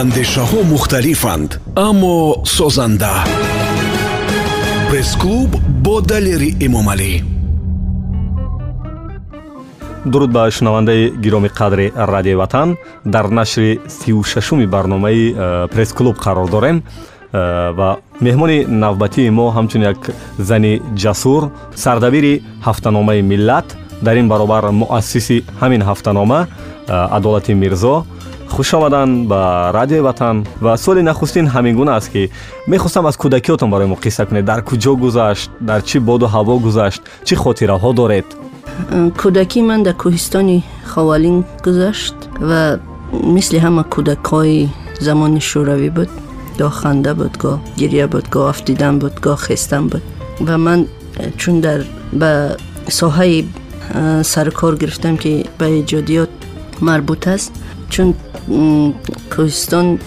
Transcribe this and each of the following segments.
андешаҳо мухталифанд аммо созанда. Пресс-клуб бо далери эмомалӣ дуруд ба шунавандаи гироми қадри радиои ватан дар нашри сию шашуми барномаи э, пресс-клуб қарор дорем э, ва меҳмони навбатии мо ҳамчун як зани ҷасур сардабири ҳафтаномаи миллат дар ин баробар муассиси ҳамин ҳафтанома э, адолати мирзо хуш омадан ба радиои ватан ва суоли нахустин ҳамин гуна аст ки мехостам аз кӯдакиётон барои мо қисса кунед дар куҷо гузашт дар чӣ боду ҳаво гузашт чӣ хотираҳо доред кӯдакии ман дар кӯҳистони ховалин гузашт ва мисли ҳама кӯдакҳои замони шӯравӣ буд гоҳ ханда буд гоҳ гирья буд гоҳ афтидан буд гоҳ хестан буд ва ман чун дар ба соҳаи сарукор гирифтам ки ба эҷодиёт марбут аст چون کوهستان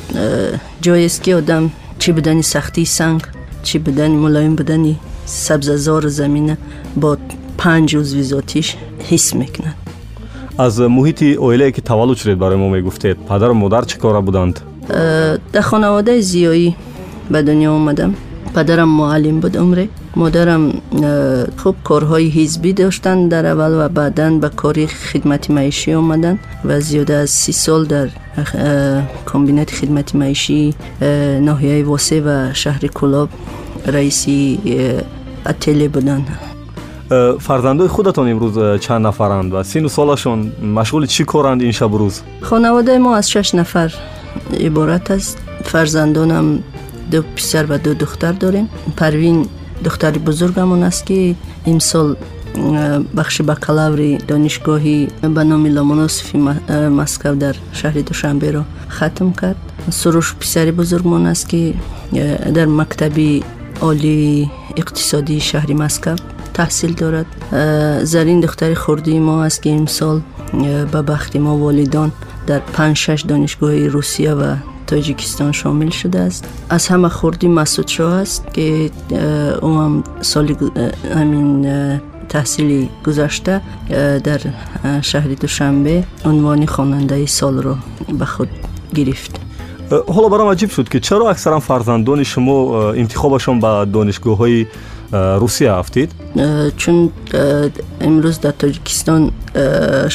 جایی است که آدم چی بدنی سختی سنگ چی بدنی ملایم بدنی سبززار زمینه با پنج عضو ذاتیش حس می‌کنند از محیط اویله که تولد چرید برای ما می‌گفتید پدر و مادر چه کاره بودند؟ در خانواده زیایی به دنیا اومدم. پدرم معلم بود عمره модарам хуб корҳои ҳизбӣ доштанд дар аввал ва баъдан ба кори хидмати маишӣ омаданд ва зиёда аз си сол дар комбинати хидмати маишии ноҳияи восе ва шаҳри кӯлоб раиси ателе буданд фарзандои худатон имрӯз чанд нафаранд ва сину солашон машғули чӣ коранд ин шабу рӯз? Хонаводаи мо аз шаш нафар иборат аст. Фарзандонам ду писар ва ду духтар дорем. Парвин دختری بزرگمون است که امسال بخش بکلاوری دانشگاهی به نام لامونوسفی مسکو در شهر دوشنبه را ختم کرد. سروش پسر بزرگمون است که در مکتب عالی اقتصادی شهر مسکو تحصیل دارد. زرین دختر خوردی ما است که امسال به بخت ما والدان در 5 6 دانشگاه روسیه و тоҷикистон шомил шудааст аз ҳама хурдӣ масудшоҳ аст ки ӯам соли ҳамин таҳсили гузашта дар шаҳри душанбе унвони хонандаи солро ба худ гирифт ҳоло баром аҷиб шуд ки чаро аксаран фарзандони шумо интихобашон ба донишгоҳҳои русия афтид чун имрӯз дар тоҷикистон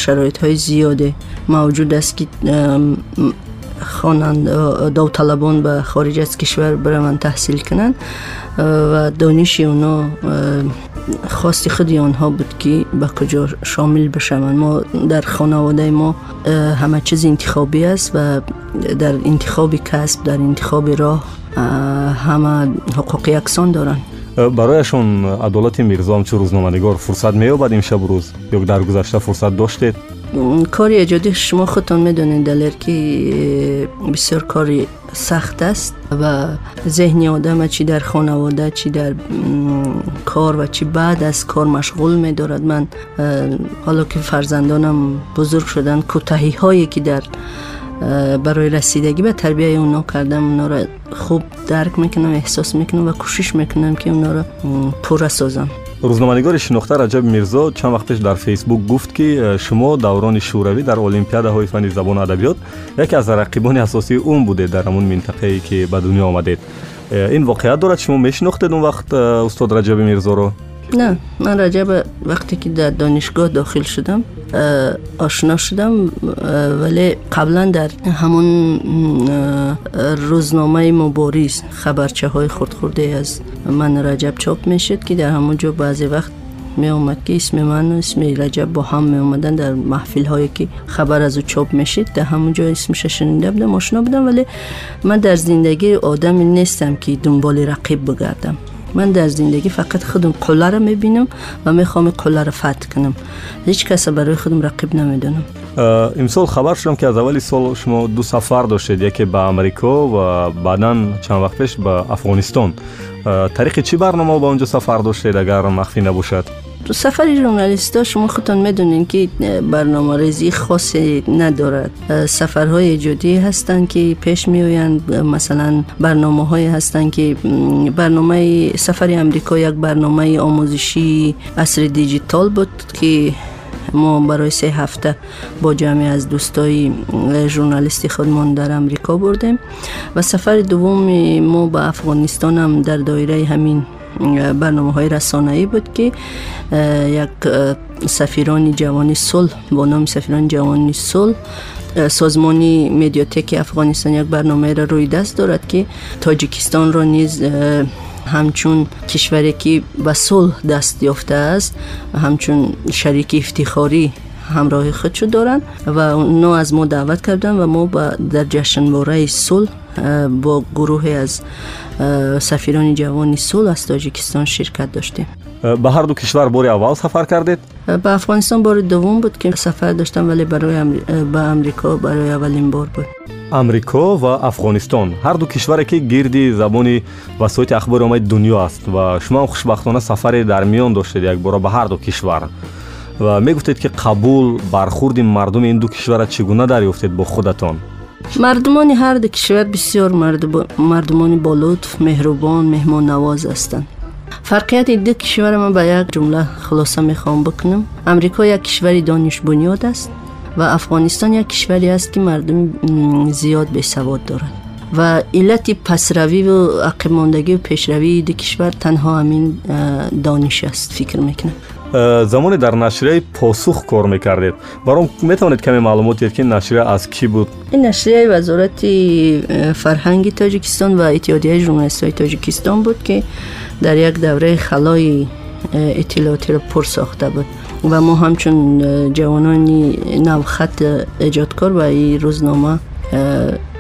шароитҳои зиёде мавҷуд аст ки хонанд довталабон ба хориҷ аз кишвар бираванд таҳсил кунанд ва дониши онҳо хости худи онҳо буд ки ба куҷо шомил бишаванд мо дар хонаводаи мо ҳама чиз интихобӣ аст ва дар интихоби касб дар интихоби роҳ ҳама ҳуқуқи яксон доранд барояшон адолати мирзо ҳамчун рӯзноманигор фурсат меёбад имшабу рӯз ё дар гузашта фурсат доштед کار ایجادی شما خودتان می‌دونین که بسیار کاری سخت است و ذهنی آدم چی در خانواده چی در کار و چی بعد از کار مشغول میدارد. من حالا که فرزندانم بزرگ شدن کتهی هایی که در برای رسیدگی به تربیه اونا کردم اونا را خوب درک می‌کنم احساس می‌کنم و کوشش می‌کنم که اونا را پوره سازم рӯзноманигори шинохта раҷаб мирзо чанд вақт пеш дар фейсбук гуфт ки э, шумо даврони шӯравӣ дар олимпиадаҳои фанни забону адабиёт яке аз рақибони асосии ун будед дар ҳамун минтақае ки ба дунё омадед. Э, ин воқеият дорад шумо мешинохтед он вақт э, устод раҷаби мирзоро نه من راجع وقتی که در دانشگاه داخل شدم آشنا شدم ولی قبلا در همون روزنامه مبارز خبرچه های خود از من رجب چاپ می‌شد که در همون جا بعضی وقت می اومد که اسم من و اسم رجب با هم می اومدن در محفل هایی که خبر از او چاپ میشید در همونجا اسمش شنیده بودم آشنا بودم ولی من در زندگی آدمی نیستم که دنبال رقیب بگردم. Ман дар зиндагӣ фақат худам қулларо мебинам ва мехоҳам қулларо фат кунам. Ҳеҷ каса барои худам рақиб намедонам. Имсол хабар шудам ки аз аввали сол шумо ду сафар доштед яке ба амрико ва баъдан чанд вақт пеш ба афғонистон. Тариқи чӣ барнома ба он ҷо сафар доштед агар махфӣ набошад تو سفر ژورنالیستا شما خودتان می‌دونین که برنامه ریزی خاصی ندارد. سفرهای جدی هستند که پیش میآیند. مثلا برنامه های هستند که برنامه سفر امریکا یک برنامه آموزشی اصر دیجیتال بود که ما برای سه هفته با جمعی از دوستای ژورنالیستی خودمون در امریکا بردیم. و سفر دوم ما به افغانستان هم در دایره همین برنامه های رسانه ای بود که یک سفیران جوانی صلح با نام سفیران جوانی صلح سازمانی مدیاتک افغانستان یک برنامه را روی دست دارد که تاجیکستان را نیز همچون کشوری که به صلح دست یافته است همچون شریک افتخاری همراه خودشو دارن و اونا از ما دعوت کردن و ما در جشنواره صلح Э, бо гурӯҳе аз э, сафирони ҷавони сулҳ аз тоҷикистон ширкат доштем. Э, ба ҳар ду кишвар бори аввал сафар кардед? Ба афғонистон бори дувум буд ки сафар доштам вале барои ба амрико барои аввалин бор буд. Амрико ва афғонистон. Ҳар ду кишваре ки гирди забони васоити ахбори омади дунё аст ва шумоам хушбахтона сафаре дар миён доштед якбора ба ҳар ду кишвар. Ва мегуфтед ки қабул бархурди мардуми ин ду кишварро чӣ гуна дарёфтед бо худатон? мардумони ҳар ду кишвар бисёр мардумони болутф меҳрубон меҳмоннавоз ҳастанд. Фарқияти ду кишвар ман ба як ҷумла хулоса мехоҳам бикунам. Амрико як кишвари донишбунёд аст ва афғонистон як кишваре аст ки мардуми зиёд бесавод дорад. Ва иллати пасравиву ақибмондагию пешравии ду кишвар танҳо ҳамин дониш аст фикр мекунам. Э, замоне дар нашрияи посух кор мекардед. Баром метавонед каме маълумот диҳед ки ин нашрия аз кӣ буд? Ин нашрияи вазорати э, фарҳанги тоҷикистон ва иттиҳодияи журналистҳои тоҷикистон буд ки дар як давраи халои э, иттилоотеро пур сохта буд. Ва мо ҳамчун ҷавонони навхат эҷодкор ва и рӯзнома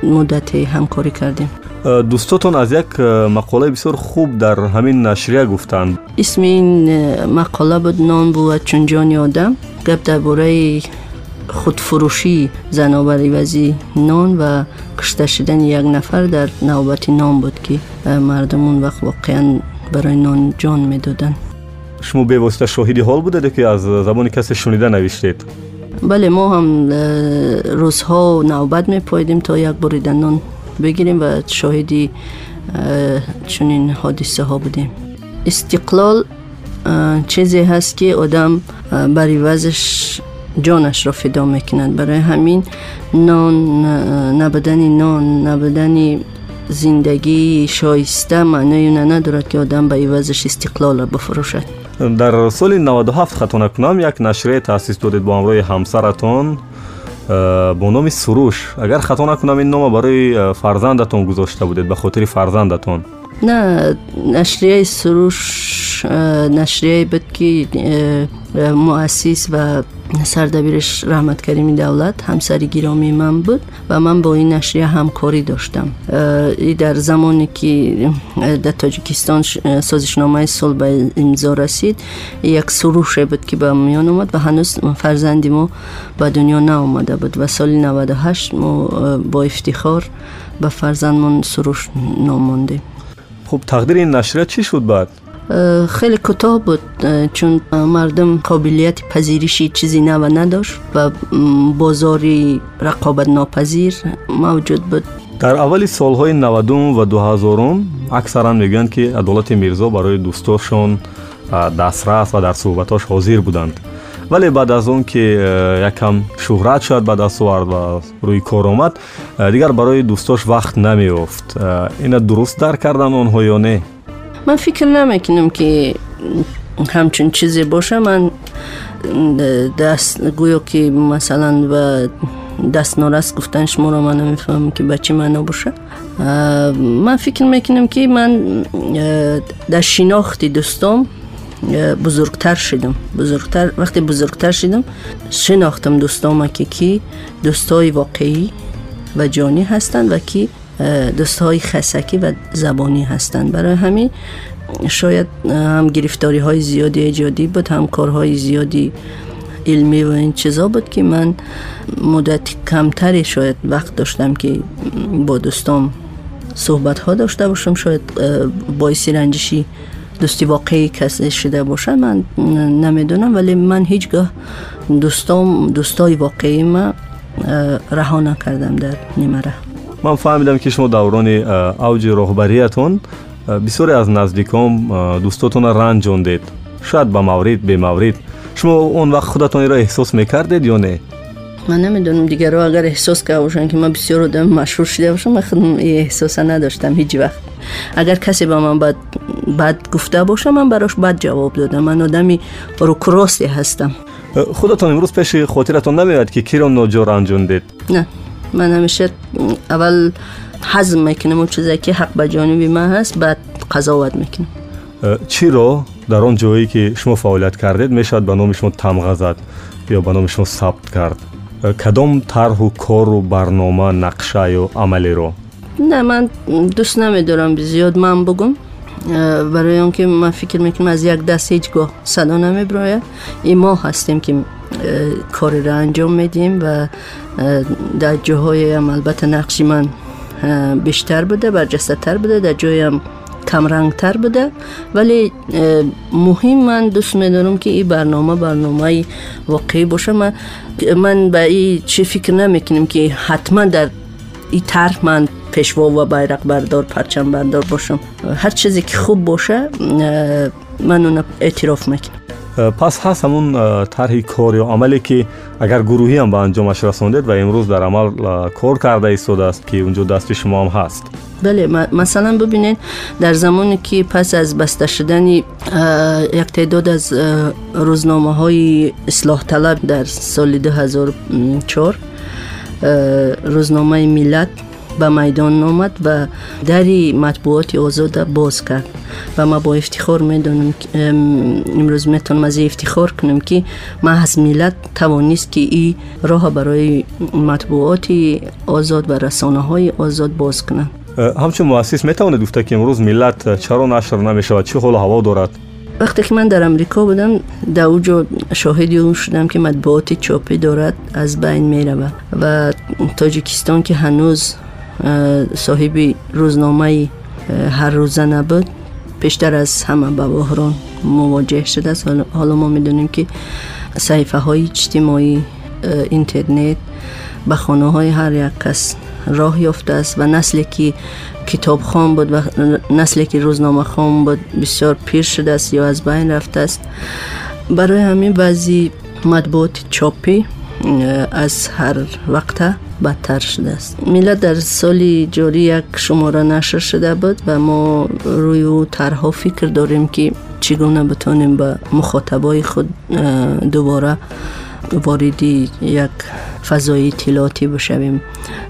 муддате ҳамкорӣ кардем. Э, дӯстотон аз як э, мақолаи бисёр хуб дар ҳамин нашрия гуфтанд. Исми ин э, мақола буд нон бувад чун ҷони одам. Гап дар бораи худфурӯшии зано бар ивази нон ва кушта шудани як нафар дар навбати нон буд ки мардумон вақт воқеан барои нон ҷон медоданд. Шумо бевосита шоҳиди ҳол будеде ки аз забони касе шунида навиштед? Бале мо ҳам рӯзҳо навбат мепоидем то як бурида нон بگیریم و شاهدی چنین حادثه ها بودیم. استقلال چیزی هست که آدم برای وزش جانش را فدا می‌کنند برای همین نان نبدن نان نبدن زندگی شایسته معنی ندارد که آدم به وزش استقلال بفروشد. در سال 97 خطا نکنم یک نشریه تاسیس دادید با همراه همسرتان. Э, бо номи суруш. Агар хато накунам ин нома барои э, фарзандатон гузошта будед ба хотири фарзандатон. На нашрияи суруш э, нашрияе буд ки муассис ва سردبیرش رحمت کریمی دولت همسری گرامی من بود و من با این نشریه همکاری داشتم در زمانی که در تاجیکستان سازشنامه صلح به امضا رسید یک سروش بود که به میان اومد و هنوز فرزندی ما به دنیا نه بود و سال 98 ما با افتخار به فرزندمون سروش نام خب تقدیر این نشریه چی شد بعد؟ Э, хеле кӯтоҳ буд э, чун э, мардум қобилияти пазириши чизи нава надошт ва бозори рақобатнопазир мавҷуд буд. Дар аввали солҳои навадум ва дуҳазорум аксаран мегӯянд ки адолати мирзо барои дӯстошон дастрас ва дар суҳбатош ҳозир буданд. Вале баъд аз он ки якам шӯҳрат шояд ба даст овард ва рӯи кор омад дигар барои дӯстош вақт намеёфт. Ина дуруст дарк кардан онҳо ё не? من فکر نمی‌کنم که همچون چیزی باشه. من دست گویا که مثلا و دست نارست گفتن شما رو من نمی‌فهمم که بچه من باشه. من فکر می‌کنم که من در شناخت دوستام بزرگتر شدم. بزرگتر وقتی بزرگتر شدم شناختم دوستام که کی دوستای واقعی و جانی هستند و کی دوستهای خسکی و زبانی هستند. برای همین شاید هم گرفتاری های زیادی ایجادی بود هم کارهای زیادی علمی و این چیزا بود که من مدت کمتری شاید وقت داشتم که با دوستام صحبت ها داشته باشم. شاید باعث رنجشی دوستی واقعی کسی شده باشه من نمی‌دونم. ولی من هیچگاه دوستام دوستای واقعی ما رها نکردم در نیمره ман фаҳмидам ки шумо даврони авҷи роҳбарияатон бисёре аз наздикон дӯстотона ранҷондед шояд ба маврид бемаврид шумо он вақт худатонеро эҳсос мекардед ё не ман намедонам дигарҳо агар эҳсос карда бошам ки ман бисёр одам машҳур шида бошам ман худам эҳсоса надоштам ҳеҷ вақт агар касе ба ман бад гуфта боша ман барош бад ҷавоб додам ман одами рукросте ҳастам худатон имрӯз пеши хотиратон намеояд ки киро ноҷо ранҷондед на من همیشه اول حزم می‌کنم اون چیزی که حق به جانب من هست بعد قضاوت می‌کنم. چی رو؟ در اون جایی که شما فعالیت کردید می‌شد به نام شما تمغه زد یا به نام شما ثبت کرد. کدام طرح و کار و برنامه نقشه و عملی رو؟ نه من دوست نمیدارم زیاد من بگم. برای اون که من فکر می‌کنم از یک دست هیچگاه صدا نمیبراید. ما هستیم که мо ҳастем ки кореро анҷом медиҳем ва дар ҷоҳоеам албатта нақши ман бештар буда барҷастатар буда дар ҷоям камрангтар буда. Вале муҳим ман дӯст медорам ки ин барнома барномаи воқеӣ боша ман ба и чи фикр намекунем ки ҳатман дар и тарҳ ман пешво ва байрақбардор парчамбардор бошам. Ҳар чизе ки хуб боша ман уна эътироф мекунам. Э, пас ҳаст ҳамун э, тарҳи кор ё амале ки агар гурӯҳиам ба анҷомаш расондед ва имрӯз дар амал э, кор карда истодааст ки унҷо дасти шумоам ҳаст бале масалан бубинед дар замоне ки пас аз баста шудани як теъдод аз рӯзномаҳои ислоҳталаб дар соли 2004 به میدان آمد و دری مطبوعات آزاد باز کرد. و ما با افتخار می‌دانم امروز می‌تونم از افتخار کنم که ما از ملت توانیست که این راه برای مطبوعات آزاد و رسانه های آزاد باز کنند همچون مؤسس می‌تواند گفته که امروز ملت چرا نشر نمی‌شود چه حال هوا دارد؟ وقتی که من در امریکا بودم در اوجا شاهدی اون شدم که مطبوعات چاپی دارد از بین می و تاجیکستان که هنوز صاحب روزنامه هر روزه بود. پیشتر از همه با بحران مواجه شده است حالا ما می‌دونیم که صحیفه های اجتماعی اینترنت به خانه های هر یک کس راه یافته است و نسلی که کتاب خان بود و نسلی که روزنامه خان بود بسیار پیر شده است یا از بین رفته است برای همین بعضی مطبوعات چاپی از هر وقت بدتر شده است. ملت در سال جاری یک شماره نشر شده بود و ما روی او طرحها فکر داریم که چگونه بتونیم به مخاطبای خود دوباره واردی یک فضای اطلاعاتی بشویم.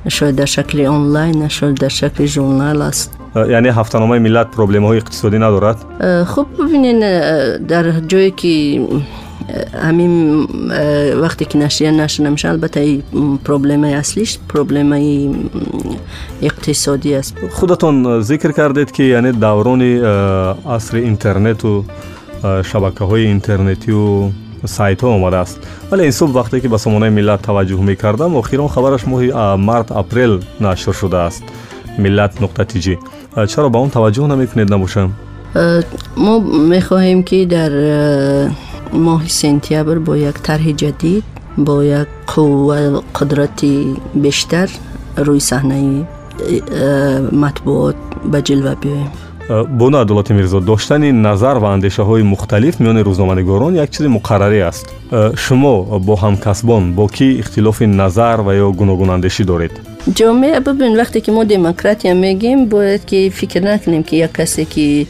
شاید در شکل آنلاین شاید در شکل ژورنال است. یعنی هفتنامه ملت پروبلم های اقتصادی ندارد؟ خب ببینین در جایی که همین وقتی که نشریه نشر نمیشه البته پروبلم اصلیش پروبلم اقتصادی است. خودتون ذکر کردید که یعنی دوران عصر اینترنت و شبکه های اینترنتی و سایت ها اومده است. ولی این صبح وقتی که به سامانه ملت توجه می‌کردم و خبرش ماه مرد اپریل نشر شده است. ملت نقطه تیجی چرا به اون توجه نمی‌کنید؟ نباشم ما می‌خواهیم که در сентябр бо як тарҳи ҷадид бо як қувва қудрати бештар рӯи саҳнаи э, матбуот ба ҷилва биёем э, бону адолати мирзо доштани назар ва андешаҳои мухталиф миёни рӯзноманигорон як чизи муқаррарӣ аст э, шумо бо ҳамкасбон бо кӣ ихтилофи назар ва ё гуногунандешӣ доред جامعه ببین وقتی که ما دموکراتی میگیم باید که فکر نکنیم که یک کسی که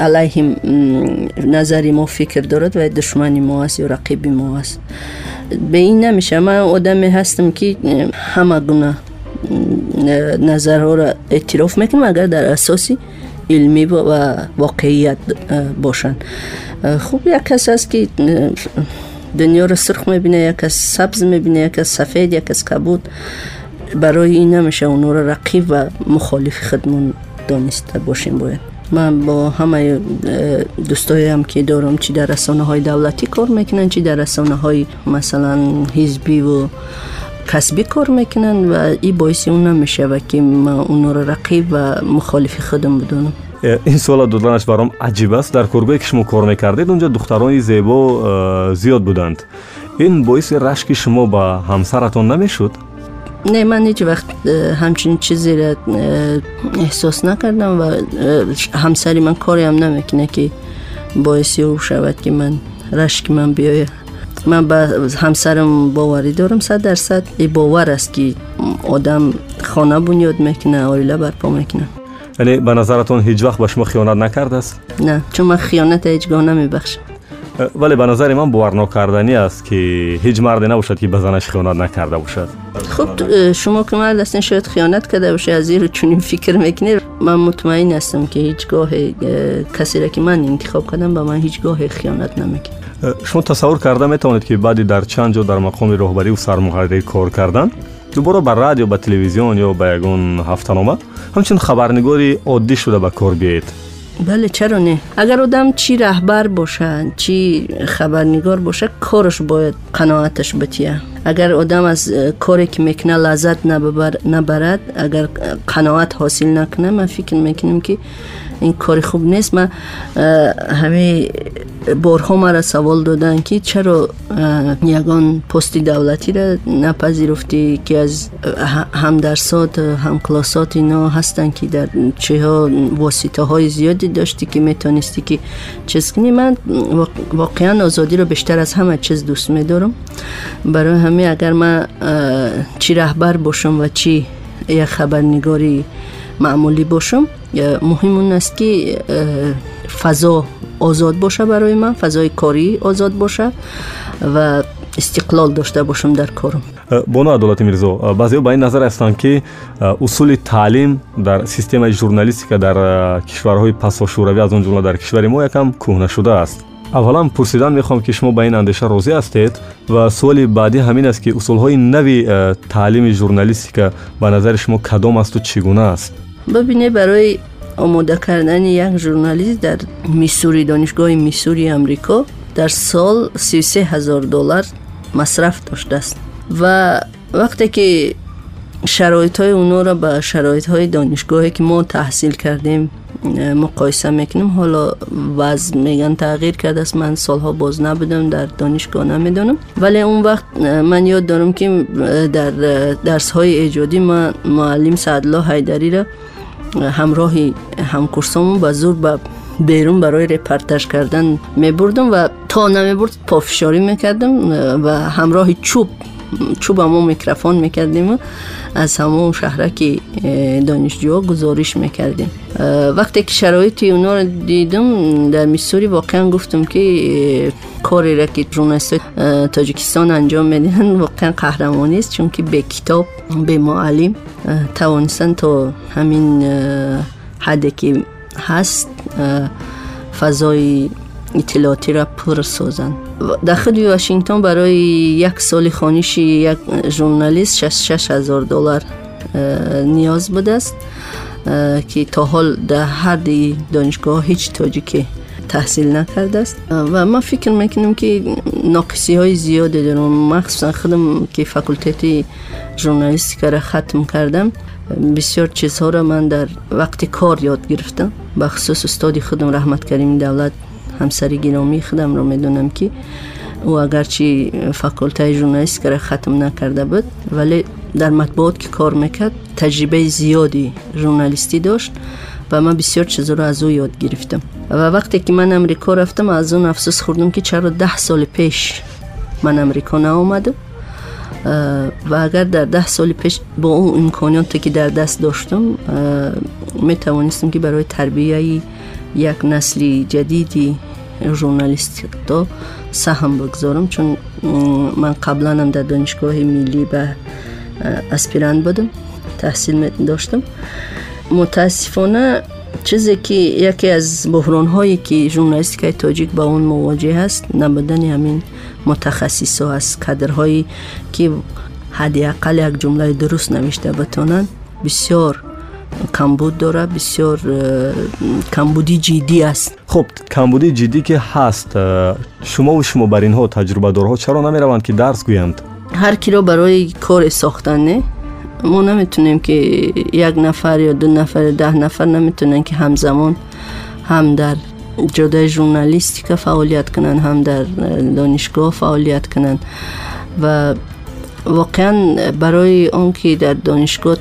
علیه نظری ما فکر دارد و دشمنی ما است یا رقیب ما است. به این نمیشه. من آدمی هستم که همه گونه نظرها را اعتراف می‌کنم اگر در اساسی علمی و واقعیت باشند خوب یک کس است که دنیا را سرخ می‌بینه یک کس سبز می‌بینه یک کس سفید یک کس کبود. برای این نمیشه اونا را رقیب و مخالف خودمون دانسته باشیم باید. من با همه دوستایی هم که دارم چی در رسانه های دولتی کار می‌کنن چی در رسانه های مثلا حزبی و کسبی کار می‌کنن و این باعث اون نمیشه و که من اونا را رقیب و مخالف خودم بدونم این سوال دودانش برام عجیب است. در کربه که شما کار می‌کردید اونجا دختران زیبا زیاد بودند. این باعث رشک شما به همسرتون نمی‌شد؟ не ман ҳеҷ вақт э, ҳамчунин чизеро э, эҳсос накардам ва э, ҳамсари ман кореам намекуна ки боиси ӯ шавад ки ман рашки ман биёяд ман ба ҳамсарам боварӣ дорам. Сад дарсад и бовар аст ки одам хона бунёд мекуна оила барпо мекуна вале ба назаратон ҳеҷ вақт ба шумо хиёнат накардааст? На чун ман хиёната ҳеҷ гоҳ намебахшам. ولی به نظر من باور نکردنی است که هیچ مردی نباشد که به زنش خیانت نکرده باشد. خب شما که مرد هستین شاید خیانت کرده باشه از این چنین فکر می‌کنی من مطمئن هستم که هیچگاه کسی را که من انتخاب کردم به من هیچگاه خیانت نمی‌کنه. شما تصور کرده می‌توانید که بعدی در چند جا در مقام رهبری و سرمحرری کار کردن؟ دوباره به رادیو به تلویزیون یا به یگون هفتهنامه؟ همچنین خبرنگاری عادی شده به کار بیایید. بله چرا نه؟ اگر آدم چی رهبر باشه چی خبرنگار باشه کارش باید قناعتش بتیه. اگر آدم از کاری که می‌کنه لذت نبر نبرد اگر قناعت حاصل نکنه من فکر می‌کنم که این کاری خوب نیست. من همه بارها مرا سوال دادن که چرا یگان پستی دولتی را نپذیرفتی که از هم درسات هم کلاسات اینا هستن که در چه ها واسطه های زیادی داشتی که می‌تونستی که چیز کنی. من واقعا آزادی رو بیشتر از همه چیز دوست میدارم. برای همه اگر من چی رهبر باشم و چی یک خبرنگاری معمولی باشم مهم اون است که فضا آزاد باشه برای من فضای کاری آزاد باشه و استقلال داشته باشم در کارم. بانو عدالت میرزا بعضی با این نظر هستند که اصول تعلیم در سیستم ژورنالیستیک در کشورهای پس و شوروی از اون جمله در کشور ما аввалан пурсидан мехоҳам ки шумо ба ин андеша розӣ ҳастед ва суоли баъдӣ ҳамин аст ки усулҳои нави э, таълими журналистика ба назари шумо кадом асту чӣ гуна аст? Бибине барои омода кардани як журналист дар миссури донишгоҳи миссури амрико дар сол 33 ҳазор доллар масраф доштааст. Ва вақте ки شرایط های اونو را به شرایط های دانشگاهی که ما تحصیل کردیم مقایسه می‌کنیم. حالا وضع میگن تغییر کرده است. من سالها باز نبودم در دانشگاه نمی‌دونم. ولی اون وقت من یاد دارم که در درس های ایجادی ما معلم سعدالله حیدری را همراه همکورسامون با زور به بیرون برای رپرتاج کردن می بردم و تا نمی برد پافشاری می‌کردم و همراه چوب چوب همون میکروفون می‌کردیم و از همون شهرک دانشجوها گزارش می‌کردیم. وقتی که شرایط اونا رو دیدم در میسوری واقعا گفتم که کاری را که جورنالیست تاجیکستان انجام میدن واقعا قهرمانی است چون که به کتاب به معلم توانستن تا همین حدی که هست فضای اطلاعاتی را پر سازن داخل واشنگتن برای یک سال خانش یک ژورنالیست 66 هزار دلار نیاز بوده است که تا حال در هر دانشگاه هیچ تاجیکی تحصیل نکرده است. و ما فکر می‌کنم که ناقصی های زیاده دارم. مخصوصا خودم که فکلتیتی ژورنالیستیک را ختم کردم بسیار چیزها را من در وقت کار یاد گرفتم. بخصوص استادی خودم رحمت کریم دولت همسری گرامی خودم رو می‌دونم که او اگرچه فاکولته ژورنالیست را ختم نکرده بود. ولی در مطبوعات که کار می‌کرد تجربه زیادی ژورنالیستی داشت و من بسیار چیزا رو از او یاد گرفتم. و وقتی که من امریکا رفتم از اون افسوس خوردم که چرا ده سال پیش من امریکا نآمدم و اگر در ده سال پیش با اون امکاناتی که در دست داشتم می توانستم که برای تربیه یک نسلی جدیدی журналистиҳо саҳм бигзорам чун ман қабланам дар донишгоҳи миллӣ ба э, аспирант будам таҳсил доштам мутаассифона чизе ки яке аз буҳронҳое ки журналистикаи тоҷик ба он мувоҷеҳ аст набудани ҳамин мутахассисо аст. Кадрҳое ки ҳадиақал як ҷумлаи дуруст навишта битонанд бисёр камбуд дорад бисёр э, камбуди ҷиддӣ аст. Хуб камбуди ҷиддӣ ки ҳаст э, шумову шумобаринҳо таҷрубадорҳо чаро намераванд ки дарс гӯянд? Ҳар киро барои коре сохтан не? Мо наметунем ки як нафар ё ду нафар ё даҳ нафар наметавонанд ки ҳамзамон ҳам дар ҷодаи журналистика фаъолият кунанд ҳам дар э, донишгоҳ фаъолият кунанд. Ва воқеан барои он ки дар донишгоҳ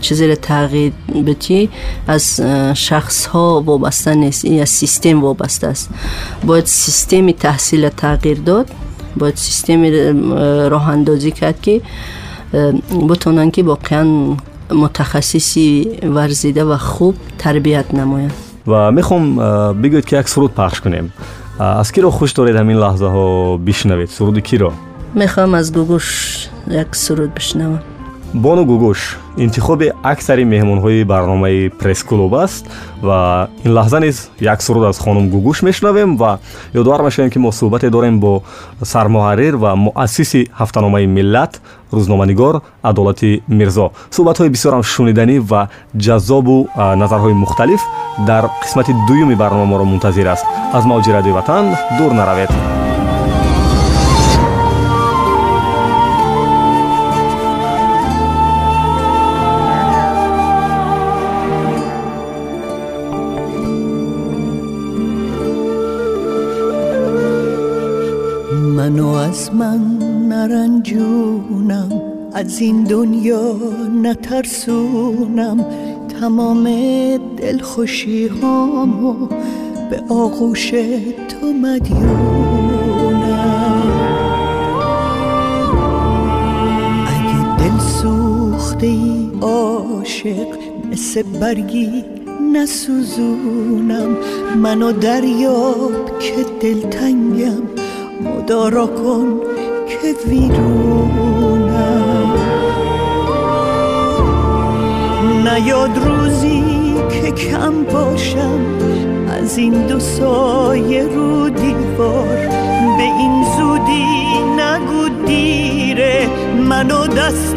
چیزی را تغییر بتی از شخص ها وابسته نیست. این از سیستم وابسته است. باید سیستم تحصیل تغییر داد. باید سیستم راه اندازی کرد که بتونن که واقعا متخصصی ورزیده و خوب تربیت نماید و می‌خوام بگوید که یک سرود پخش کنیم. از کی رو خوش دارید همین لحظه ها بشنوید؟ سرود کی رو می‌خوام از گوگوش یک سرود بشنوم. Бону гугуш интихоби аксари меҳмонҳои барномаи пресс-клуб аст ва ин лаҳза низ як суруд аз хонум гугуш мешунавем ва ёдовар мешавем ки мо суҳбате дорем бо сармуҳаррир ва муассиси ҳафтаномаи миллат рӯзноманигор адолати мирзо. Суҳбатҳои бисёрам шуниданӣ ва ҷаззобу назарҳои мухталиф дар қисмати дуюми барномаро мунтазир аст. Аз мавҷи радиои ватан дур наравед از من نرنجونم از این دنیا نترسونم. تمام دلخوشی هامو به آغوش تو مدیونم. اگه دل سوخته ای عاشق مثل برگی نسوزونم. منو دریاب که دلتنگم مدارا کن که ویرونم نیاد روزی که کم باشم از این دو سایه رو دیوار. به این زودی نگو دیره منو دست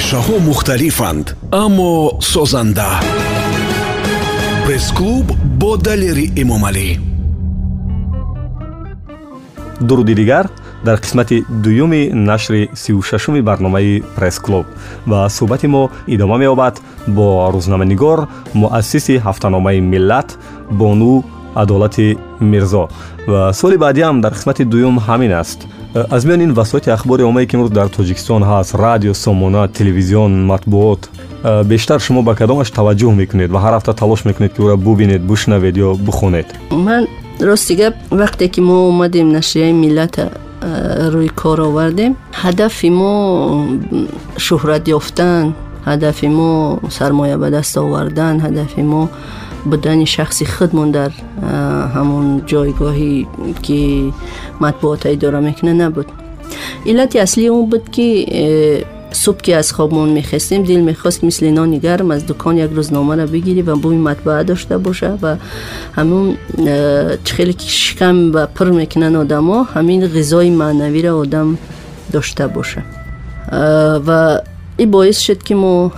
андешаҳо мухталифанд аммо созанда. Пресс-клуб бо далери эмомалӣ дуруди дигар дар қисмати дуюми нашри сиюшашуми барномаи пресс-клуб. Ва суҳбати мо идома меёбад бо рӯзнаманигор муассиси ҳафтаномаи миллат бону адолати мирзо. Ва суоли баъдиам дар қисмати дуюм ҳамин аст Э, аз миён ин васоити ахбори оммае ки имрӯз дар тоҷикистон ҳаст радио сомона телевизион матбуот э, бештар шумо ба кадомаш таваҷҷӯҳ мекунед ва ҳар ҳафта талош мекунед ки ӯра бубинед бушнавед ё бихонед ман рости гап вақте ки мо омадем нашрияи миллата э, рӯи кор овардем ҳадафи мо шӯҳрат ёфтан ҳадафи мо сармоя ба даст овардан ҳадафи мо بودن شخصی خودمون در همون جایگاهی که مطبوعات اداره می‌کنه نبود. علت اصلی اون بود که صبح که از خوابمون میخستیم دل می‌خواست مثل نانی گرم از دکان یک روزنامه را بگیری و بوی مطبعه داشته باشه و همون خیلی که شکم و پر می‌کنن آدم ها همین غذای معنوی را آدم داشته باشه. و این باعث شد که ما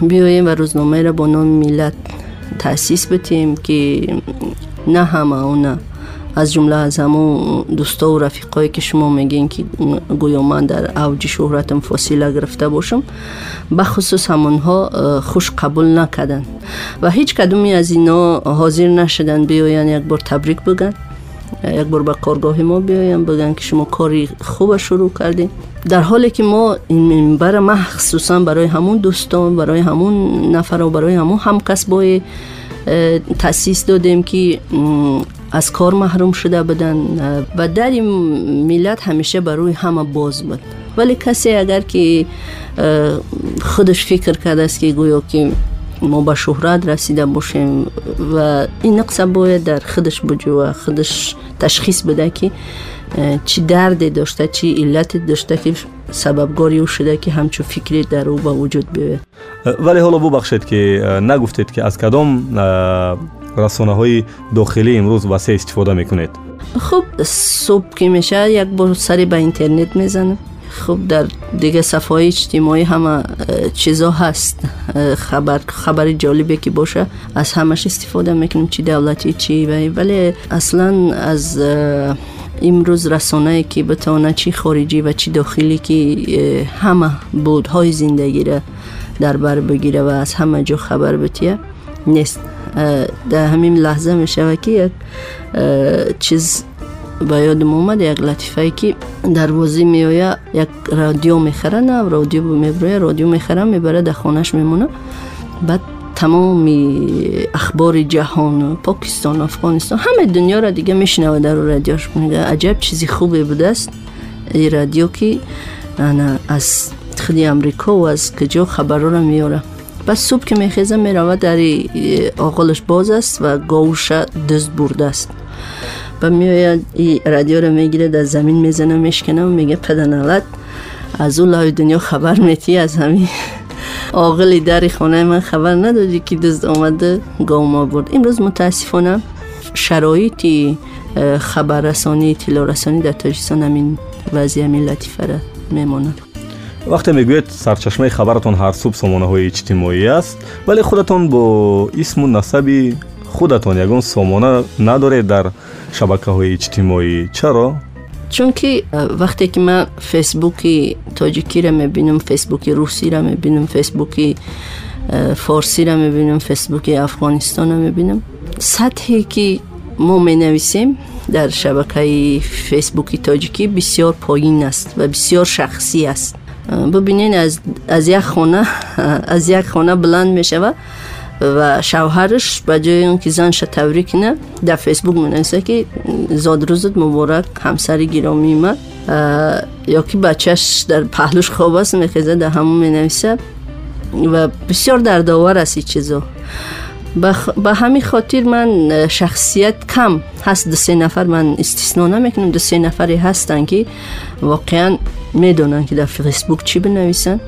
بیاییم و روزنامه را با نام میلت تاسیس بتیم که نه همه اونه از جمله از همون دوستا و رفیقایی که شما میگین که گویا من در اوج شهرتم فاصله گرفته باشم بخصوص همونها خوش قبول نکردن. و هیچ کدومی از اینا حاضر نشدن بیاین یک بار تبریک بگن یک بار به کارگاه ما بیایم بگن که شما کاری خوب شروع کردین. дар ҳоле ки мо бара ман хусусан барои ҳамун дӯстон барои ҳамун нафару барои ҳамун ҳамкасбое э, таъсис додем ки аз кор маҳрум шуда буданд. Ва дари миллат ҳамеша ба рӯи ҳама боз буд. Вале касе агар ки э, худаш фикр кардааст ки гӯё ки мо ба шӯҳрат расида бошем ва ин нақса бояд дар худаш буҷу ва худаш ташхис буда ки Э, чӣ дарде дошта чӣ иллате дошта ки сабабгори ӯ шуда ки ҳамчун фикре дар ӯ ба вуҷуд биёяд э, вале ҳоло бубахшед ки э, нагуфтед ки аз кадом расонаҳои дохилии имрӯз васеъ истифода мекунед. Хуб субҳ ки мешавад як бор сари ба интернет мезанам. Хуб дар дига сафҳои иҷтимоӣ ҳама чизо ҳаст. Хабари ҷолибе ки боша аз ҳамаш истифода мекунем чӣ давлатӣ чӣ вале аслан аз امروز رسانه که بتونه چی خارجی و چی داخلی که همه بودهای زندگی را در بر بگیره و از همه جا خبر بتیه نیست. در همین لحظه می شود که یک چیز با یادم اومد یک لطیفه که در وزی می آید یک رادیو می‌خره نه رادیو می‌بره رادیو می‌خره می‌بره در خانش میمونه. بعد تمام اخبار جهان پاکستان افغانستان همه دنیا را دیگه میشنوه در رادیوش. میگه عجب چیزی خوبی بوده است. این رادیو که از خودی امریکا و از کجا خبر را میاره و صبح که میخیزه می‌روه در آقلش باز است و گوش دست برده است. و میآید این رادیو رو می‌گیره در زمین می‌زنه میشکنه و میگه پدنالت از اون لای دنیا خبر میتی از همین آقل در خانه من خبر ندادی که دزد آمده گام برد امروز متاسفانه شرایط خبررسانی اطلاع رسانی در تاجیستان همین وضعی همین لطیفه را وقتی می‌گوید سرچشمه خبرتون هر صبح سامانه های اجتماعی است ولی خودتون با اسم و نصبی خودتون یگان سامانه نداره در شبکه های اجتماعی. چرا؟ چونکی وقتی که من فیسبوکی تاجیکی را می‌بینم فیسبوکی روسی را می‌بینم فیسبوکی فارسی را می‌بینم فیسبوک افغانستان را می‌بینم سطحی که ما می نویسیم در شبکه فیسبوکی تاجیکی بسیار پایین است و بسیار شخصی است. ببینین از, از یک خانه از یک خانه بلند می و شوهرش به جای اون که زنش تبریک کنه در فیسبوک می که زاد روزت مبارک همسری گرامی ما یا که بچهش در پهلوش خواب است میخیزه در همون می نویسه. و بسیار دردآور است این چیزا. به همین خاطر من شخصیت کم هست. دو سه نفر من استثنا نمی‌کنم. دو سه نفری هستن که واقعا می‌دونن که در فیسبوک چی بنویسن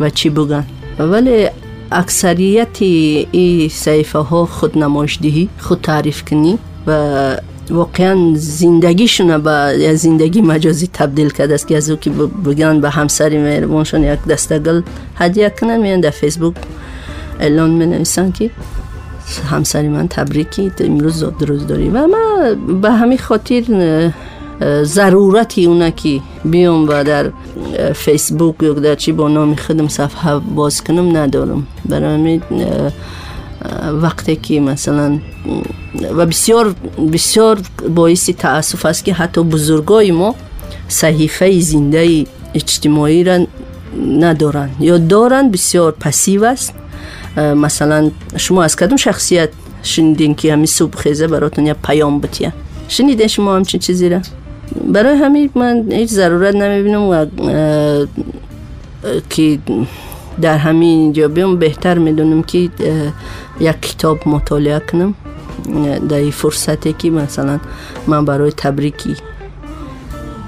و چی بگن. ولی اکثریت این صحیفه ها خود نمایشدهی خود تعریف کنی و واقعا زندگیشون به زندگی مجازی تبدیل کرده است. که از او که بگن به همسری مهربانشون یک دستگل هدیه کنن میان در فیسبوک اعلان می نویسن که همسری من تبریکی امروز روز داری و ما به همین خاطر ضرورتی اونه که بیام و در فیسبوک یا در چی با نام خودم صفحه باز کنم ندارم. برای وقتی که مثلا و بسیار بسیار باعث تاسف است که حتی بزرگای ما صحیفه زنده اجتماعی را ندارن یا دارن بسیار پسیو است. مثلا شما از کدوم شخصیت شنیدین که همین صبح خیزه براتون یا پیام بتیه؟ شنیدین شما همچین چیزی را؟ برای همین من هیچ ضرورت نمی‌بینم و که در همین جا بیام. بهتر می‌دونم که یک کتاب مطالعه کنم. در این فرصتی که مثلا من برای تبریکی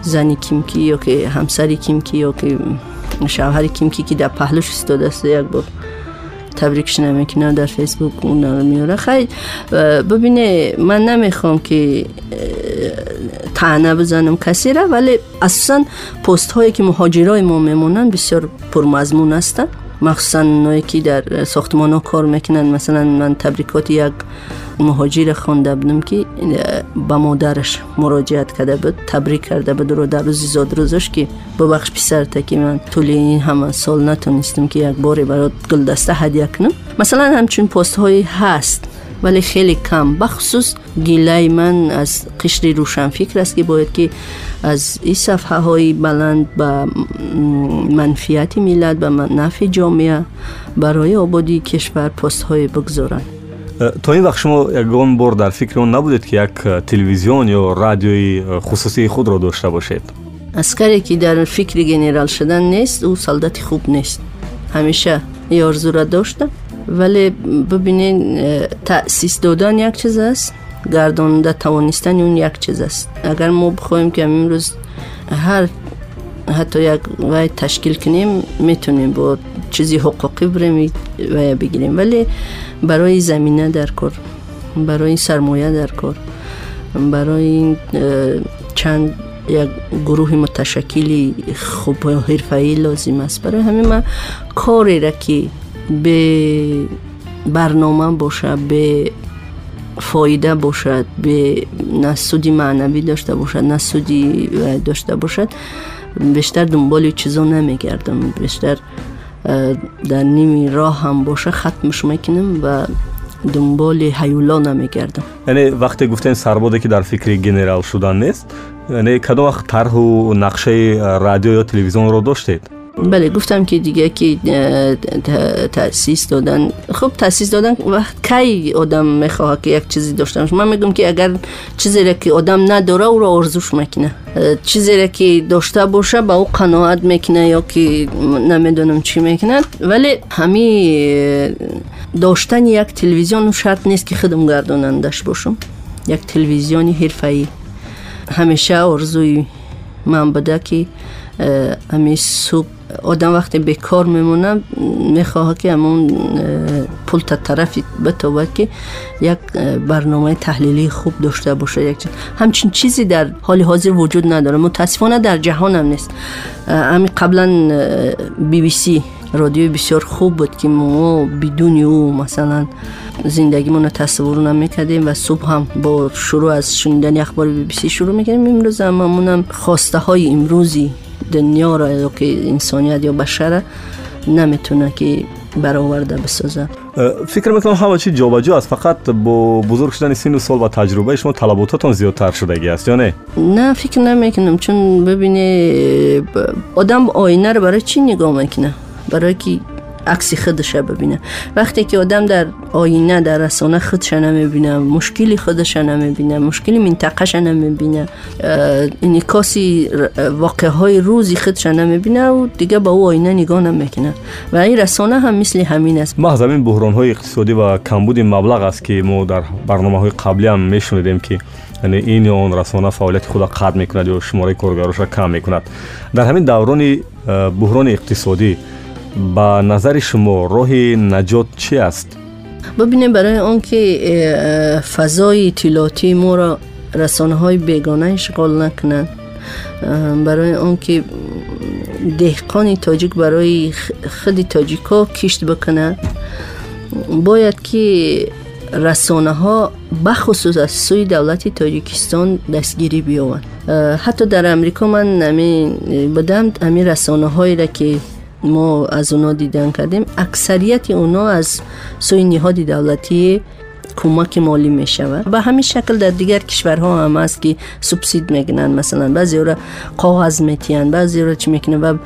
زنی کیمکی یا که همسری کیمکی یا که شوهر کیمکی که در پهلوش استاده است یک بار. табрикшина мекунам дар фейсбук онро меора хай бубине ман намехом ки э, таъна бизанам касира вале асосан постҳое ки муҳоҷирои мо мемонанд бисёр пурмазмун ҳастанд. Махсусан оное ки дар э, сохтмонҳо кор мекунанд. Масалан ман табрикоти як مهاجر خونده بودم که با مادرش مراجعت کرده بود تبریک کرده بود رو در روزی زاد روزش که ببخش پسر تا که من طول این همه سال نتونستم که یک باری برات گل دسته هدیه کنم. مثلا همچون پست هایی هست ولی خیلی کم. بخصوص گیلای من از قشر روشن فکر است که باید که از این صفحه های بلند به منفیت Э, то ин вақт шумо ягон бор дар фикри он набудед ки як э, телевизион ё радиои э, хусусии худро дошта бошед? Аскаре ки дар фикри генерал шудан нест ӯ солдати хуб нест. Ҳамеша и орзура дошта. Вале бубинед таъсис додан як чиз аст гардонида тавонистани он як чиз аст. Агар мо бихоҳем ки имрӯз ҳар ҳатто як вай ташкил кунем метавонем бо چیزی حقوقی بریم و بگیریم. ولی برای زمینه در کار برای سرمایه در کار برای چند یک گروه متشکلی خوب و حرفه‌ای لازم است. برای همین ما کاری را که به برنامه باشه به فایده باشد به نسودی معنوی داشته باشد نسودی داشته باشد بیشتر دنبال چیزا نمیگردم. بیشتر Э, дар ними роҳ ҳам боша хатмш мекунем ва дунболи ҳаюло намегардам яъне вақте гуфтем сарбоде ки дар фикри генерал шудан нест яъне кадом вақт тарҳу нақшаи радио ё телевизионро доштед? بله گفتم که دیگه که تاسیس دادن. خب تاسیس دادن وقت کی آدم می‌خواه که یک چیزی داشته باشه؟ من میگم که اگر چیزی را که آدم نداره او را ارزوش می‌کنه. چیزی را که داشته باشه با او قناعت می‌کنه یا که نمی‌دونم چی می‌کنه. ولی همین داشتن یک تلویزیون شرط نیست که خدم گردانندش باشم. یک تلویزیونی حرفه‌ای. همیشه ارزوی من بده که امی صبح آدم وقتی بیکار میمونه می‌خواه که همون پول تا طرفی بتابد که یک برنامه تحلیلی خوب داشته باشه یک همچین چیزی در حال حاضر وجود نداره. متاسفانه در جهان هم نیست. همین قبلا بی بی سی رادیو بسیار خوب بود که ما بدون او مثلا زندگی رو تصور نمی‌کردیم و صبح هم با شروع از شنیدن اخبار بی بی سی شروع می‌کردیم. امروز هم همونم خواسته های امروزی دنیا را یا که انسانیت یا بشر نمیتونه که برآورده بسازه فکر میکنم همه چی جابجا است فقط با بزرگ شدن سین و سال و تجربه شما طلباتتون زیادتر شدگی است یا نه نه فکر نمیکنم چون ببینه آدم آینه رو برای چی نگاه می‌کنه برای که عکس خودش ببینه. وقتی که آدم در آینه در رسانه خودش نمی‌بینه مشکلی خودش نمی‌بینه مشکلی منطقهش نمی‌بینه انعکاسی واقع های روزی خودش نمی‌بینه و دیگه با او آینه نگاه نمی‌کنه. و این رسانه هم مثل همین است. محض همین بحران های اقتصادی و کمبود مبلغ است که ما در برنامه های قبلی هم میشنیدیم که یعنی این یا اون رسانه فعالیت خود قطع می‌کند یا شماره کارگراش را کم می‌کند. در همین دوران بحران اقتصادی ба назари шумо роҳи наҷот чӣ аст? Бубинем барои он ки э, фазои иттилоотии моро расонаҳои бегона ишғол накунанд э, барои он ки деҳқони тоҷик барои худи тоҷикҳо кишт бикунад бояд ки расонаҳо бахусус аз сӯи давлати тоҷикистон дастгирӣ биёванд. Э, ҳатто дар амрико ман будам ҳамин расонаҳоеро ки ما از اونا دیدن کردیم. اکثریت اونا از سوی نهاد دولتی کمک مالی می شود به همین شکل در دیگر کشورها هم هست که سوبسید میگنن مثلا بعضی را قاغذ میتین بعضی را چی می‌کنه و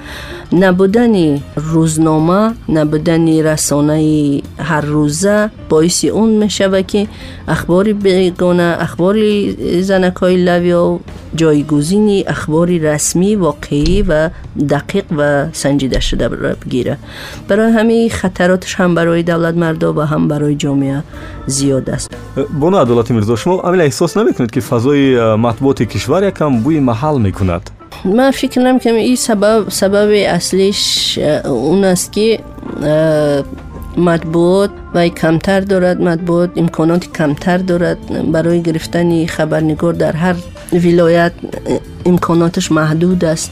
نبودن روزنامه نبودن رسانه هر روزه باعث اون می‌شود که اخباری بگونه اخباری زنکای لویا جایگزینی اخبار رسمی واقعی و دقیق و سنجیده شده بگیره. برای همین خطراتش هم برای دولت مردا و هم برای جامعه زیاد است. بانو عدالتی مرزا شما امیل احساس نمی‌کنید که فضای مطبوعات کشور یکم بوی محل می‌کند؟ من فکر نمی کنم این سبب سبب اصلیش اون است که مطبوعات و کمتر دارد مطبوعات امکانات کمتر دارد. برای گرفتن خبرنگار در هر ولایت امکاناتش محدود است.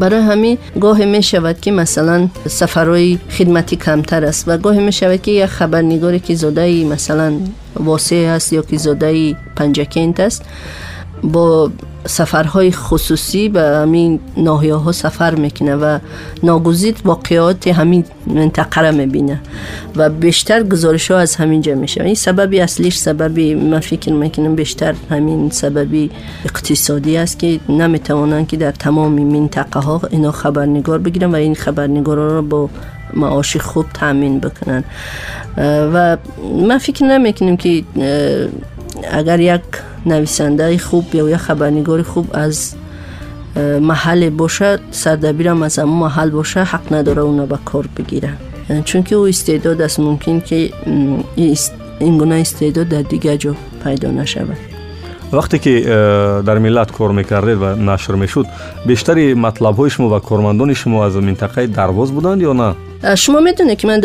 برای همین گاه می شود که مثلا سفرهای خدمتی کمتر است و گاه می شود که یک خبرنگاری که زاده مثلا واسه است یا که زاده پنجکینت است با سفرهای خصوصی به همین ناحیه ها سفر می‌کنه و ناگزیر واقعات همین منطقه را می‌بینه و بیشتر گزارش ها از همینجا میشه. این سببی اصلیش سببی من فکر می‌کنم بیشتر همین سببی اقتصادی است که نمی‌توانند که در تمام منطقه ها اینا خبرنگار بگیرن و این خبرنگار را با معاشی خوب تامین بکنن و من فکر نمی‌کنم که اگر یک نویسنده خوب یا یک خبرنگار خوب از محل باشه سردبیرم از اون محل باشه حق نداره اونو به کار بگیره چون که او استعداد است ممکن که این گونه استعداد در دیگه جا پیدا نشود. وقتی که در ملت کار می‌کردید و نشر می‌شد بیشتری مطلب های شما و کارمندان شما از منطقه درواز بودند یا نه؟ شما می‌دونه که من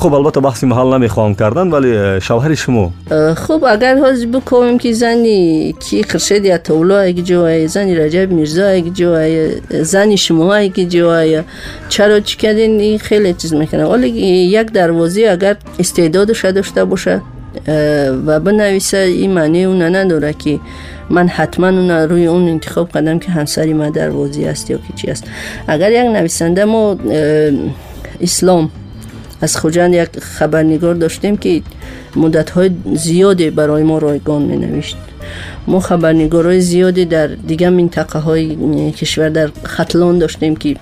خب البته بحثی محل نمی‌خواهم کردن ولی شوهر شما. خب اگر حاضر بکنیم که زنی کی خرشد یا تولا اگه جوای زنی رجب میرزا اگه جوای زنی شما اگه جوای چرا چی کردین این خیلی چیز می‌کنه. ولی یک دروازی اگر استعدادش داشته باشه و بنویسه این معنی اون نداره که من حتما اون روی اون انتخاب کردم که همسری من دروازی است یا که از خوجند یک خبرنگار داشتیم که مدت های زیادی برای ما رایگان می نوشت ما خبرنگارای زیادی در دیگه منطقه های کشور در خطلان داشتیم که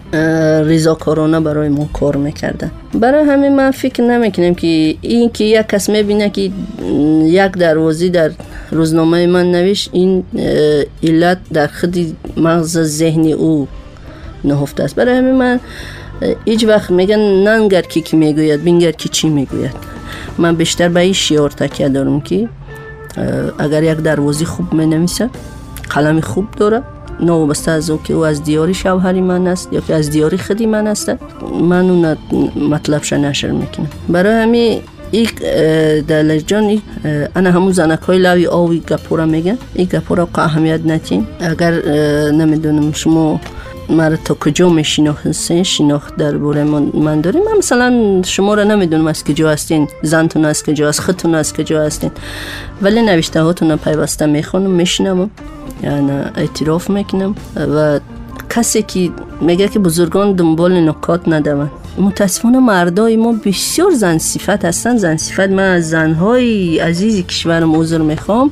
رضاکارانه برای ما کار می‌کردن. برای همین من فکر نمی‌کنم که این که یک کس می‌بینه که یک دروازی در روزنامه من نوشت این علت در خود مغز ذهنی او نهفته است. برای همین من هیچ وقت میگن ننگر کی کی می‌گوید بینگر کی چی می‌گوید من بیشتر به این شیار تکیه دارم که اگر یک دروازی خوب می نویسه قلم خوب داره بسته از او که او از دیاری شوهری من است یا که از دیاری خودی من است من اون مطلبش نشر می‌کنم برای همین این در جان انا همون زنک های لاوی آوی گپورا میگن این گپورا اهمیت نتیم اگر نمی‌دونم شما مرا تا کجا می شناختین شناخت در بوره من داریم. من مثلا شما را نمی‌دونم از کجا هستین. زنتون از کجا هست؟ خودتون از کجا هستین؟ ولی نوشته هاتون پیوسته می‌خونم میشنم یعنی اعتراف می‌کنم و کسی که میگه که بزرگان دنبال نکات ندون متاسفانه مردای ما بسیار زن صفت هستن. زن صفت من از زنهای عزیز کشورم عذر می‌خوام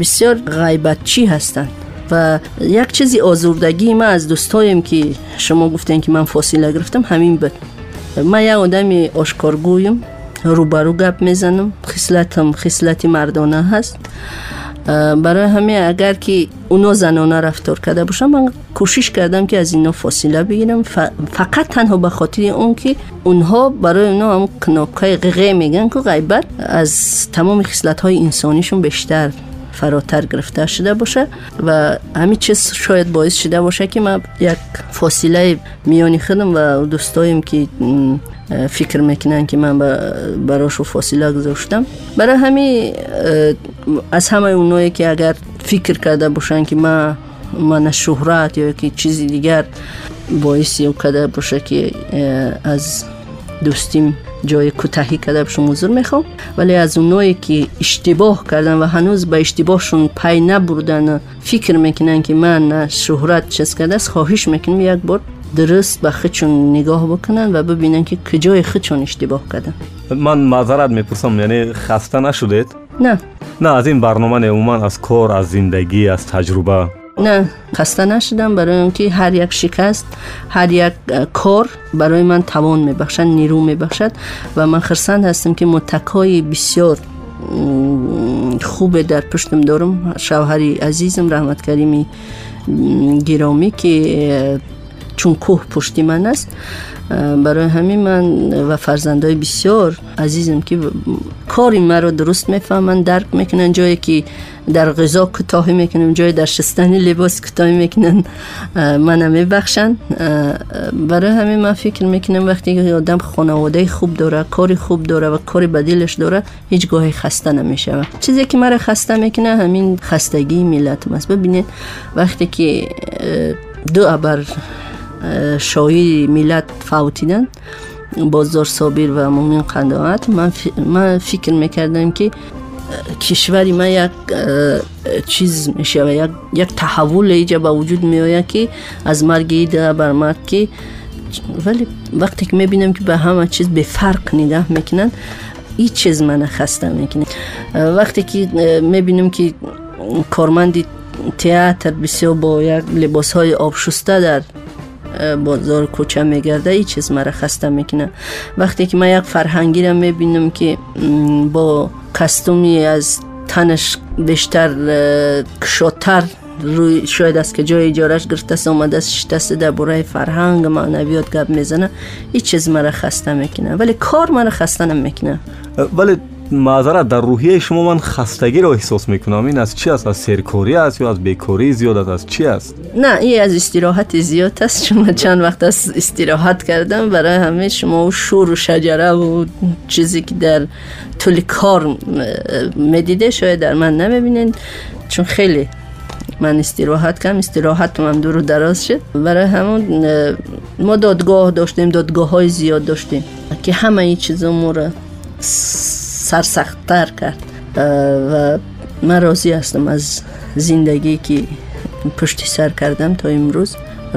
بسیار غیبتچی هستن. و یک چیزی آزردگی ما از دوستایم که شما گفتین که من فاصله گرفتم همین بود. من یک آدم آشکارگویم روبرو گپ می‌زنم خصلتم خصلت مردانه هست. برای همه اگر که اونا زنانه رفتار کرده باشم من کوشش کردم که از اینا فاصله بگیرم. فقط تنها به خاطر اون که اونها برای اونا هم کناکای غیغه میگن که غیبت از تمام خصلت های انسانیشون بیشتر. فراتر گرفته شده باشه و همین چیز شاید باعث شده باشه که ما یک فاصله میانی خودم و دوستایم که فکر می‌کنن که من براشو فاصله گذاشتم. برای همین از همه اونایی که اگر فکر کرده باشن که ما من شهرت یا که چیزی دیگر باعثی او کرده باشه که از دوستیم جای کوتاهی کرده بشم حضور می‌خوام. ولی از اونایی که اشتباه کردن و هنوز به اشتباهشون پی نبردن فکر می‌کنن که من شهرت چیز کرده است خواهش می‌کنم یک بار درست به خودشون نگاه بکنن و ببینن که کجای خودشون اشتباه کردن. من معذرت می‌پرسم یعنی خسته نشدید؟ نه. نه از این برنامه عموما از کار از زندگی از تجربه. نه خسته نشدم. برای اینکه هر یک شکست هر یک کار برای من توان میبخشد نیرو میبخشد و من خرسند هستم که متکای بسیار خوب در پشتم دارم. شوهری عزیزم رحمت کریمی گرامی که چون کوه پشتی من است. برای همین من و فرزندای بسیار عزیزم که کاری مرا درست می‌فهمن درک می‌کنن جایی که در غذا کتاهی می‌کنم جای در شستن لباس کتاهی می‌کنن من میبخشن. برای همین من فکر می‌کنم وقتی که آدم خانواده خوب داره کاری خوب داره و کاری بدیلش داره هیچ گاهی خسته نمیشه. چیزی که مرا خسته می‌کنه همین خستگی ملت است ببینید وقتی که دو ابر شاهی ملت فوتیدن. بازار صابر و مومن قناعت. من, من فکر می‌کردم که کشوری ما یک چیز میشه و یک, یک تحول ایجا با وجود میآید که از مرگ ایده بر مرگ که ولی وقتی که می‌بینم که به همه چیز به فرق نگاه می‌کنن این چیز من خسته می‌کنه. وقتی که می‌بینم که کارمندی تئاتر بسیار بازار کوچه میگرده ای چیز مرا خسته می‌کنه. وقتی که من یک فرهنگی را می‌بینم که با کستومی از تنش بیشتر کشاتر روی شاید است که جای اجارش گرفته اومده است شتسته در برای فرهنگ معنویات گپ می‌زنه این چیز مرا خسته می‌کنه. ولی کار مرا خسته نمی‌کنه. ولی معذرت در روحیه شما من خستگی رو احساس می‌کنم. این از چی است؟ از سرکاری است یا از بیکاری؟ زیاد از چی است؟ نه این از استراحت زیاد است. شما چند وقت از استراحت کردم برای همه شما و شور و شجره و چیزی که در طول کار می‌دیده شاید در من نمی‌بینین. چون خیلی من استراحت کردم استراحت من دور و دراز شد. برای همون ما دادگاه داشتیم دادگاه های زیاد داشتیم که همه این چیزا ما сарсахттар кард. Э, ва ман розӣ ҳастам аз зиндагӣ ки пушти сар кардам то имрӯз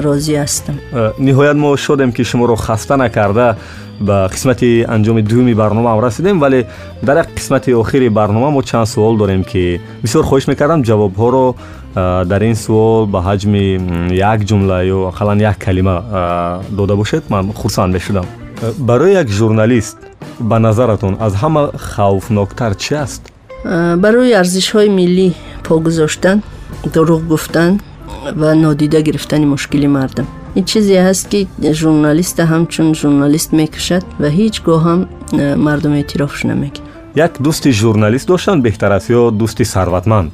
розӣ ҳастам. Э, ниҳоят мо шодем ки шуморо хаста накарда ба қисмати анҷоми дуюми барномаам расидем вале дар як қисмати охири барнома мо чанд суол дорем ки бисёр хоҳиш мекардам ҷавобҳоро э, дар ин суол ба ҳаҷми як ҷумла ё ақаллан як калима дода бошед ман хурсанд мешудам. Барои як журналист ба назаратон аз ҳама хавфноктар чӣ аст? Барои арзишҳои миллӣ по гузоштан дуруғ гуфтан ва нодида гирифтани мушкили мардам. Ин чизе ҳаст ки журналиста ҳамчун журналист мекушад ва ҳеҷ гоҳ ҳам мардум эътирofш намекунад як дӯсти журналист доштан беҳтар аст ё дӯсти сарватманд?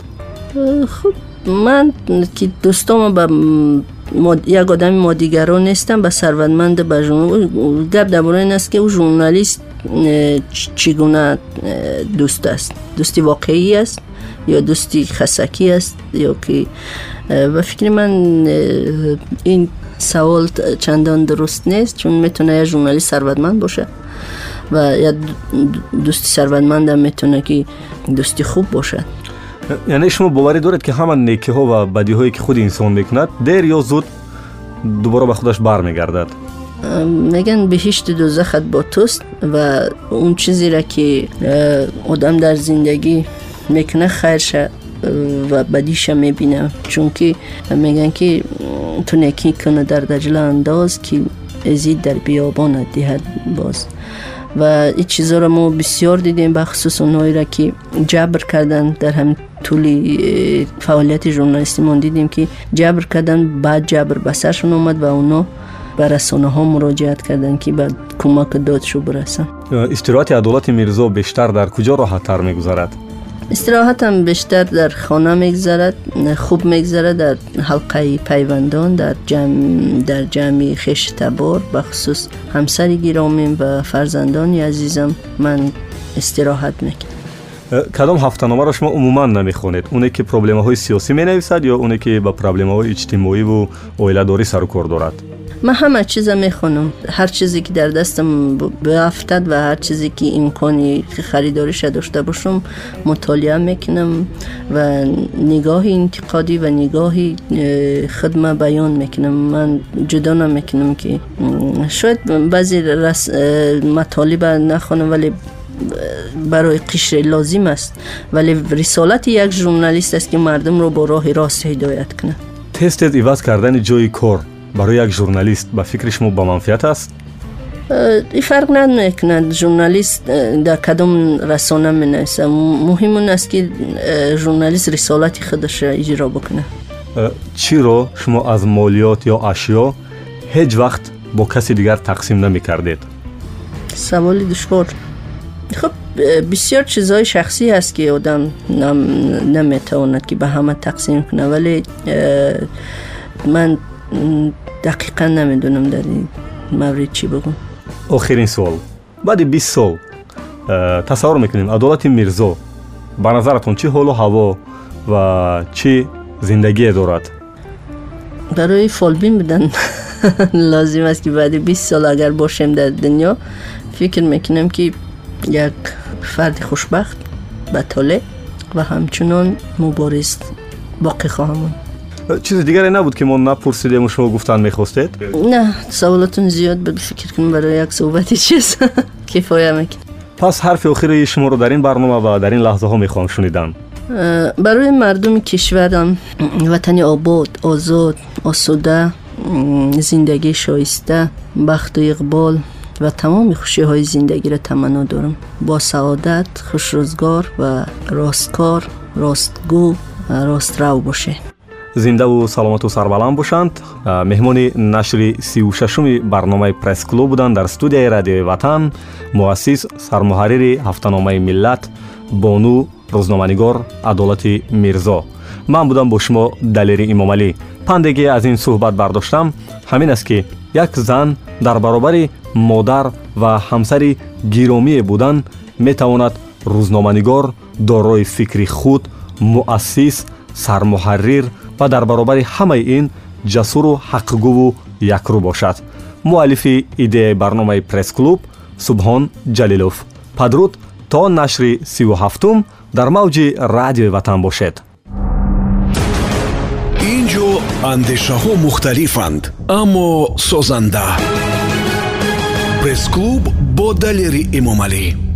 Хуб ман ки дӯстома ба як одами модигарон нестам ба сарватманда ба гап дар бораи ин аст ки ӯ журналист چگونه دوست است؟ دوستی واقعی است یا دوستی خسکی است یا که و فکر من این سوال چندان درست نیست چون می‌تونه یه ژورنالیست ثروتمند باشه و یا دوستی ثروتمند هم می‌تونه که دوستی خوب باشه. یعنی شما باوری دارید که همه نیکی ها و بدی هایی که خود انسان می‌کند دیر یا زود دوباره به خودش برمیگردد. меган беҳишти дузахат бо туст ва он чизеро ки э, одам дар зиндагӣ мекуна хайрша э, ва бадиша мебинам чунки э, меган ки ту некӣ куна дар даҷла андоз ки эзид дар биёбонат диҳад боз. Ва и чизоро мо бисёр дидем бахусус онҳоеро ки ҷабр кардан дар ҳамин тӯли фаъолияти журналистимон дидем ки ҷабр кардан баъд ҷабр ба саршон омад ва онҳо به رسانه ها مراجعت کردن که بعد کمک دادشو برسن. استراحت عدالت میرزا بیشتر در کجا راحت تر میگذرد؟ استراحتم بیشتر در خانه میگذرد خوب میگذرد در حلقه پیوندان در جمع در جمعی خش تبار بخصوص همسری گیرامیم و فرزندانی عزیزم من استراحت می‌کنم کدام هفتهنامه را شما عموما نمی‌خونید؟ اونه که پروبلم های سیاسی می نویسد یا اونه که با پروبلم های اجتماعی و اویله داری سر کار دارد؟ من همه چیز می‌خونم. هر چیزی که در دستم بیافتد و هر چیزی که امکانی خریداریش داشته باشم مطالعه می‌کنم و نگاه انتقادی و نگاه خدمه بیان می‌کنم. من جدا نمی‌کنم که شاید بعضی مطالب نخونم ولی برای قشر لازم است. ولی رسالت یک ژورنالیست است که مردم رو با راه راست هدایت کنه. تست ایواز کردن جای کار. برای یک ژورنالیست به فکر شما با منفیت است این فرق نمی‌کند ژورنالیست در کدام رسانه می نویسه. مهم است که ژورنالیست رسالت خودش را اجرا بکنه. چی رو شما از مالیات یا اشیا هیچ وقت با کسی دیگر تقسیم نمی کردید؟ سوال دشوار. خب بسیار چیزهای شخصی هست که آدم نمی‌تواند که به همه دقیقا نمی‌دونم در این مورد چی بگم آخرین سوال. بعد 20 سال تصور می‌کنیم عدالت میرزا به نظرتون چی حال و هوا و چی زندگی دارد؟ برای فالبین بدن لازم است که بعد 20 سال اگر باشیم در دنیا فکر می‌کنم که یک فرد خوشبخت بطاله و همچنان مبارز باقی خواهم چیز دیگری نبود که ما و شما گفتن می‌خواستید؟ نه سوالاتون زیاد بود. فکر کنم برای یک صحبتی چیز کفایه میکن پس حرف آخری شما رو در این برنامه و در این لحظه ها می‌خوام شنیدن برای مردم کشورم وطن آباد آزاد آسوده زندگی شایسته بخت و اقبال و تمام خوشی های زندگی را تمنا دارم. با سعادت зиндаву саломату сарбаланд бошанд. Меҳмони нашри сишуми барномаи пресс-клуб буданд дар студияи радиои ватан. Муассис сармуҳаррири ҳафтаномаи миллат бону рӯзноманигор адолати мирзо. Ман будам бо шумо далери имомалӣ. Пандеге аз ин суҳбат бардоштам. Ҳамин аст ки як зан дар баробари модар ва ҳамсари гиромие будан метавонад рӯзноманигор дорои фикри худ муассис сармуҳаррир ва дар баробари ҳамаи ин ҷасуру ҳаққигӯву якрӯ бошад. Муаллифи идеяи барномаи пресс-клуб субҳон ҷалилов. Падруд то нашри сию ҳафтум дар мавҷи радиои ватан бошед. Ин ҷо андешаҳо мухталифанд аммо созанда. Пресс-клуб бо далери эмомалӣ